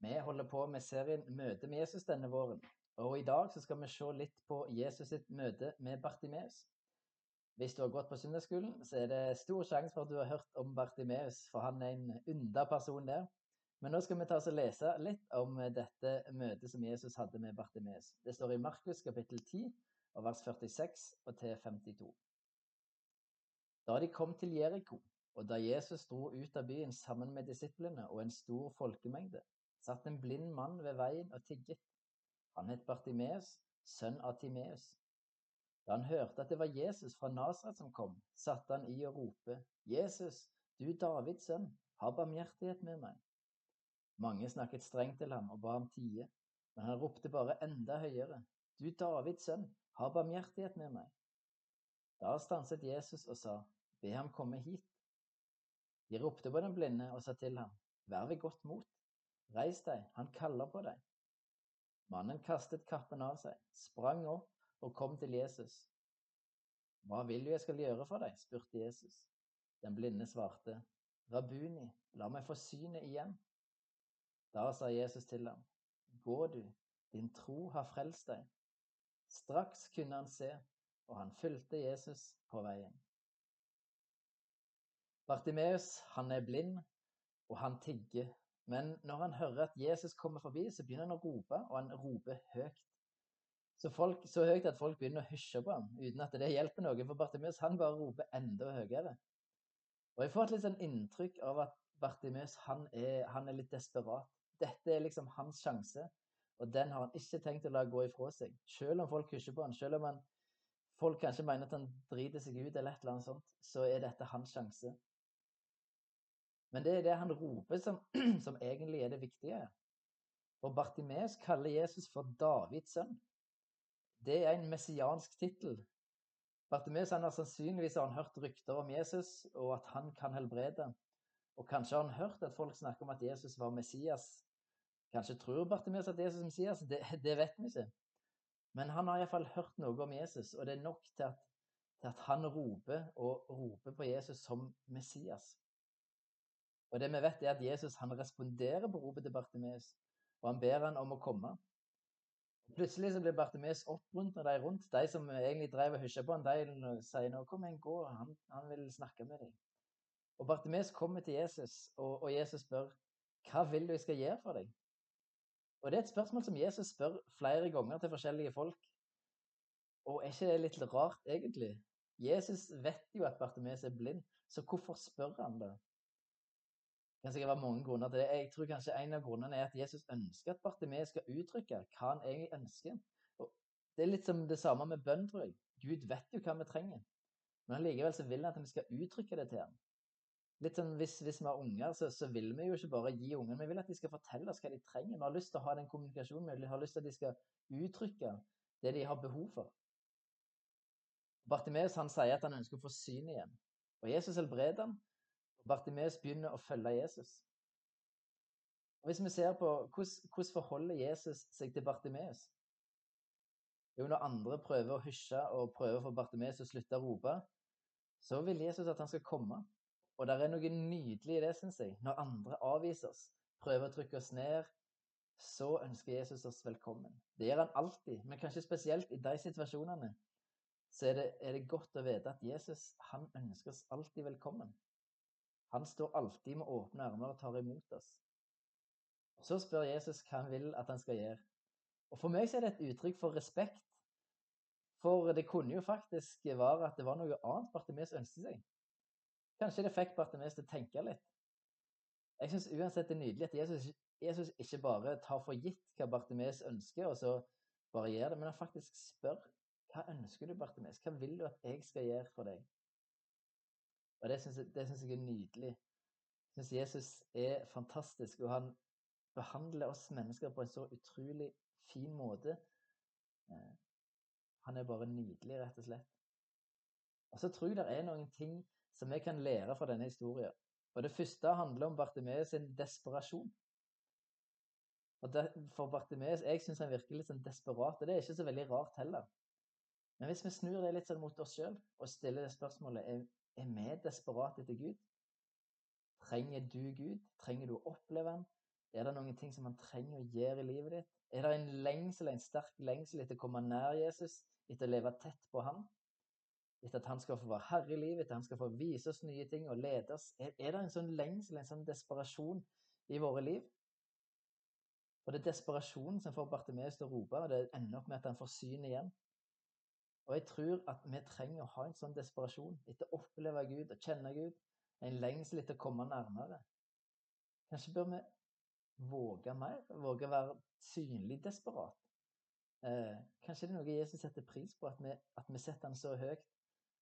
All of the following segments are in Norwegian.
Vi holder på med serien Møte med Jesus denne våren. Og i dag så skal vi se litt på Jesus sitt møte med Bartimeus. Hvis du har gått på søndagsskolen, så er det stor sjanse for at du har hørt om Bartimeus, for han er en ynda person der. Men nå skal vi ta oss og lese litt om dette møtet som Jesus hadde med Bartimeus. Det står i Markus kapittel 10, og vers 46 og til 52. Da de kom til Jeriko, og da Jesus dro ut av byen sammen med disiplene og en stor folkemengde, satt en blind mann ved veien og tigget. Han het Bartimeus, sønn av Timeus. Da han hørte at det var Jesus fra Nasaret som kom, satte han i å rope, Jesus, du Davids sønn, ha barmhjertighet med meg. Mange snakket strengt til ham og ba ham tie, men han ropte bare enda høyere, du Davids sønn, ha barmhjertighet med meg. Da stanset Jesus og sa, be ham komme hit. De ropte på den blinde og sa til ham, vær ved godt mot, Reis deg, han kaller på deg. Mannen kastet kappen av seg, sprang opp og kom til Jesus. Hva vil du jeg skal gjøre for deg? spurte Jesus. Den blinde svarte, Rabuni, la meg få synet igjen. Da sa Jesus til ham, Gå du, din tro har frelst deg. Straks kunne han se, og han fulgte Jesus på veien. Bartimeus, han er blind, og han tigger men når han hører at Jesus kommer forbi, så begynner han å rope, og han roper høyt. Så, folk, så høyt at folk begynner å hysje på ham, uten at det hjelper noe. For Bartimeus han bare roper enda høyere. Og Jeg får et litt sånn inntrykk av at Bartimeus han er, han er litt desperat. Dette er liksom hans sjanse, og den har han ikke tenkt å la gå ifra seg. Selv om folk hysjer på han, selv om han, folk kanskje mener at han driter seg ut, eller et eller annet sånt, så er dette hans sjanse. Men det er det han roper som, som egentlig er det viktige. For Bartimeus kaller Jesus for Davids sønn. Det er en messiansk tittel. Bartimeus har sannsynligvis hørt rykter om Jesus, og at han kan helbrede. Og kanskje har han hørt at folk snakker om at Jesus var Messias. Kanskje tror Bartimeus at Jesus er Messias, det, det vet vi ikke. Men han har iallfall hørt noe om Jesus, og det er nok til at, til at han roper og roper på Jesus som Messias. Og det vi vet, er at Jesus han responderer på ropet til Bartimeus, og han ber han om å komme. Plutselig så blir Bartimeus oppmuntra de rundt. De som egentlig drev og hysja på han, de sier nå kom igjen, gå, han, han, vil snakke med deg. Og Bartimeus kommer til Jesus, og, og Jesus spør hva vil du jeg skal gjøre for deg? Og Det er et spørsmål som Jesus spør flere ganger til forskjellige folk. Og er ikke det litt rart, egentlig? Jesus vet jo at Bartimeus er blind, så hvorfor spør han det? Kan sikkert være mange grunner til det. Jeg tror kanskje en av grunnene er at Jesus ønsker at Bartimeus skal uttrykke hva han egentlig ønsker. Og det er litt som det samme med bønn, tror jeg. Gud vet jo hva vi trenger. Men allikevel så vil han at vi skal uttrykke det til ham. Litt sånn hvis, hvis vi har unger, så, så, vil vi jo ikke bare gi ungene, vi vil at de skal fortelle oss hva de trenger. Vi har lyst til å ha den kommunikasjonen, vi har lyst til at de skal uttrykke det de har behov for. Bartimeus han sier at han ønsker å få syn igjen. Og Jesus helbreder ham, Bartimeus begynner å følge Jesus. Og Hvis vi ser på hvordan, hvordan forholder Jesus seg til Bartimeus Jo, når andre prøver å hysje og prøver å få Bartimeus til å slutte å rope, så vil Jesus at han skal komme. Og det er noe nydelig i det, syns jeg. Når andre avviser oss, prøver å trykke oss ned, så ønsker Jesus oss velkommen. Det gjør han alltid, men kanskje spesielt i de situasjonene. Så er det, er det godt å vite at Jesus han ønsker oss alltid velkommen. Han står alltid med åpne armer og tar imot oss. Så spør Jesus hva han vil at han skal gjøre. Og For meg er det et uttrykk for respekt. For det kunne jo faktisk være at det var noe annet Bartimeus ønsket seg. Kanskje det fikk Bartimeus til å tenke litt. Jeg syns uansett det er nydelig at Jesus, Jesus, ikke bare tar for gitt hva Bartimeus ønsker, og så bare gjør det, men han faktisk spør hva ønsker du, Bartimeus? Hva vil du at jeg skal gjøre for deg? Og det syns jeg, jeg, er nydelig. Jeg syns Jesus er fantastisk, og han behandler oss mennesker på en så utrolig fin måte. Eh, han er bare nydelig, rett og slett. Og så tror jeg det er noen ting som vi kan lære fra denne historien. Og Det første handler om Bartimeus sin desperasjon. Og det, For Bartimeus jeg syns han virker litt sånn desperat, og det er ikke så veldig rart heller. Men hvis vi snur det litt sånn mot oss sjøl og stiller det spørsmålet er vi desperate etter Gud? Trenger du Gud? Trenger du å oppleve Han? Er det noen ting som han trenger å gjøre i livet ditt? Er det en lengsel, en sterk lengsel etter å komme nær Jesus, etter å leve tett på ham? Etter at han skal få være herre i livet, etter at han skal få vise oss nye ting og lede oss? Er, er det en sånn lengsel, en sånn desperasjon i våre liv? Og det er desperasjonen som får Bartimeus til å rope, og det ender opp med at han får syn igjen. Og jeg tror at vi trenger å ha en sånn desperasjon etter å oppleve Gud og kjenne Gud. En lengsel etter å komme nærmere. Kanskje bør vi våge mer? Våge å være synlig desperat. Eh, kanskje det er noe Jesus setter pris på, at vi, at vi setter han så høyt.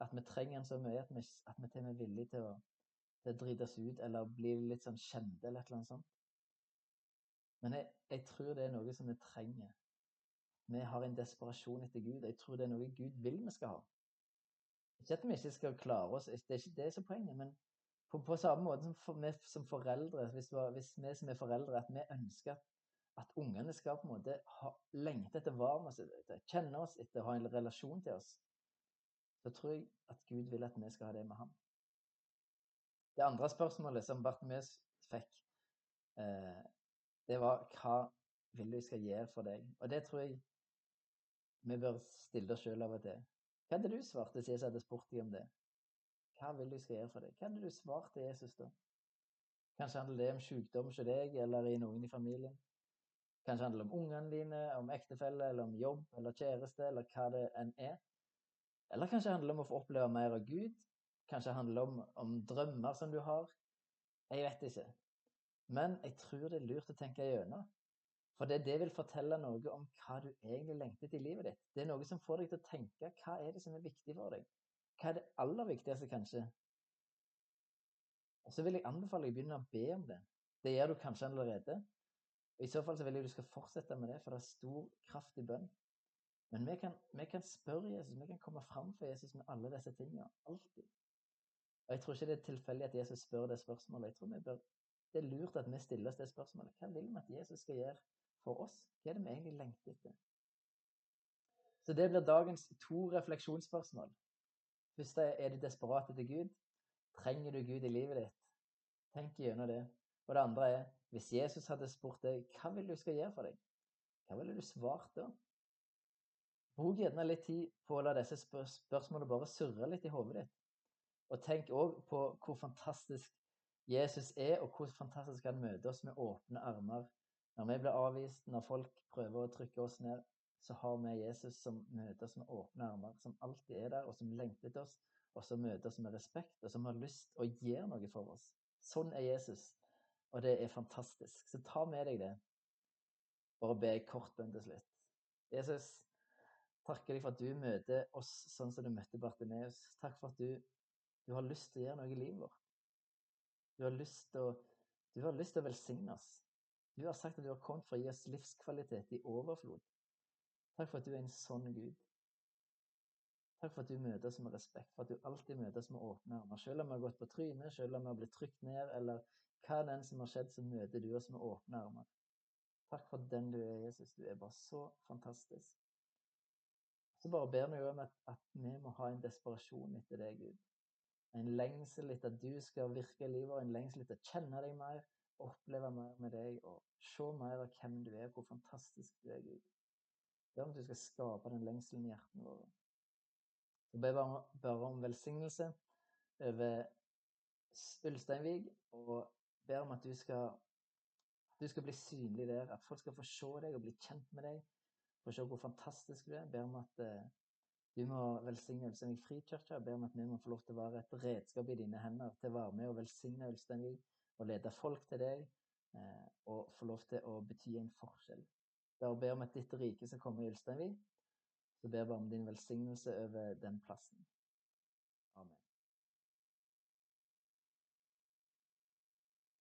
At vi trenger han så mye at vi, at vi til er villige til å, til å drite oss ut eller bli litt sånn kjente eller et eller annet sånt. Men jeg, jeg, tror det er noe som vi trenger. Vi har en desperasjon etter Gud. og Jeg tror det er noe Gud vil vi skal ha. Ikke at vi ikke skal klare oss, det er ikke det som er poenget. Men på, på samme måte som for, vi som foreldre, hvis, hvis, vi som er foreldre, at vi ønsker at ungene skal på en måte ha, lengte etter varme oss, etter kjenne oss, etter å ha en relasjon til oss, så tror jeg at Gud vil at vi skal ha det med ham. Det andre spørsmålet som Bartimeus fikk, eh, det var hva vil du skal gjøre for deg? Og det tror jeg vi bør stille oss sjøl av og til. Hva hadde du svart hvis Jesus hadde spurt deg om det? Hva vil du skal gjøre for deg? Hva hadde du svart til Jesus da? Kanskje handler det om sykdom hos deg eller i noen i familien. Kanskje handler det om ungene dine, om ektefelle, eller om jobb eller kjæreste, eller hva det enn er. Eller kanskje handler det om å få oppleve mer av Gud. Kanskje handler det om, om drømmer som du har. Jeg vet ikke. Men jeg tror det er lurt å tenke gjennom. For det, det vil fortelle noe om hva du egentlig lengter etter i livet ditt. Det er noe som får deg til å tenke hva er det som er viktig for deg. Hva er det aller viktigste, kanskje? Og så vil jeg anbefale deg å begynne å be om det. Det gjør du kanskje allerede. Og I så fall så vil jeg du skal fortsette med det, for det er stor kraft i bønn. Men vi kan, vi kan spørre Jesus, vi kan komme fram for Jesus med alle disse tingene. Alltid. Og Jeg tror ikke det er tilfeldig at Jesus spør det spørsmålet. Jeg tror bør, Det er lurt at vi stiller oss det spørsmålet. Hva vil vi at Jesus skal gjøre for oss? Hva er det vi egentlig lengter etter? Så det blir dagens to refleksjonsspørsmål. Først er du desperat etter Gud. Trenger du Gud i livet ditt? Tenk gjennom det. Og det andre er hvis Jesus hadde spurt deg hva vil du skal gjøre for deg, hva ville du svart da? Bruk gjerne litt tid på å la disse spør spørsmålene bare surre litt i hodet ditt. Og tenk òg på hvor fantastisk Jesus er, og hvor fantastisk han møter oss med åpne armer. Når vi blir avvist, når folk prøver å trykke oss ned, så har vi Jesus som møter oss med åpne armer, som alltid er der, og som lengter til oss, og som møter oss med respekt, og som har lyst å gjøre noe for oss. Sånn er Jesus. Og det er fantastisk. Så ta med deg det. Bare be kort bønn til slutt. Jesus, takker deg for at du møter oss sånn som du møtte Bartimeus. Takk for at du, du, har lyst til å gjøre noe i livet vårt. Du har lyst til å velsigne oss. Du har sagt at du har kommet for å gi oss livskvalitet i overflod. Takk for at du er en sånn Gud. Takk for at du møter oss med respekt, for at du alltid møter oss med åpne armer. Selv om vi har gått på trynet, selv om vi har blitt trykt ned, eller hva den som har skjedd, så møter du oss med åpne armer. Takk for den du er, Jesus. Du er bare så fantastisk. Så bare ber vi om at, at vi må ha en desperasjon etter deg, Gud. En lengsel etter at du skal virke i livet, en lengsel etter å kjenne deg mer, oppleve mer med deg og se mer av hvem du er, hvor fantastisk du er, Gud. Be om at du skal skape den lengselen i hjertene våre. Så ber jeg bare om velsignelse over Ulsteinvik og ber om at du skal, du skal bli synlig der, at folk skal få se deg og bli kjent med deg. Få se hvor fantastisk du er. Ber om at uh, du må velsigne Ulsteinvik frikirke. Ber om at vi må få lov til å være et redskap i dine hender til å være med og velsigne Ulsteinvik og lede folk til deg. eh, og få lov til å bety en forskjell. Bare be om at ditt rike skal komme i Ulsteinvik. Så ber jeg bare om din velsignelse over den plassen.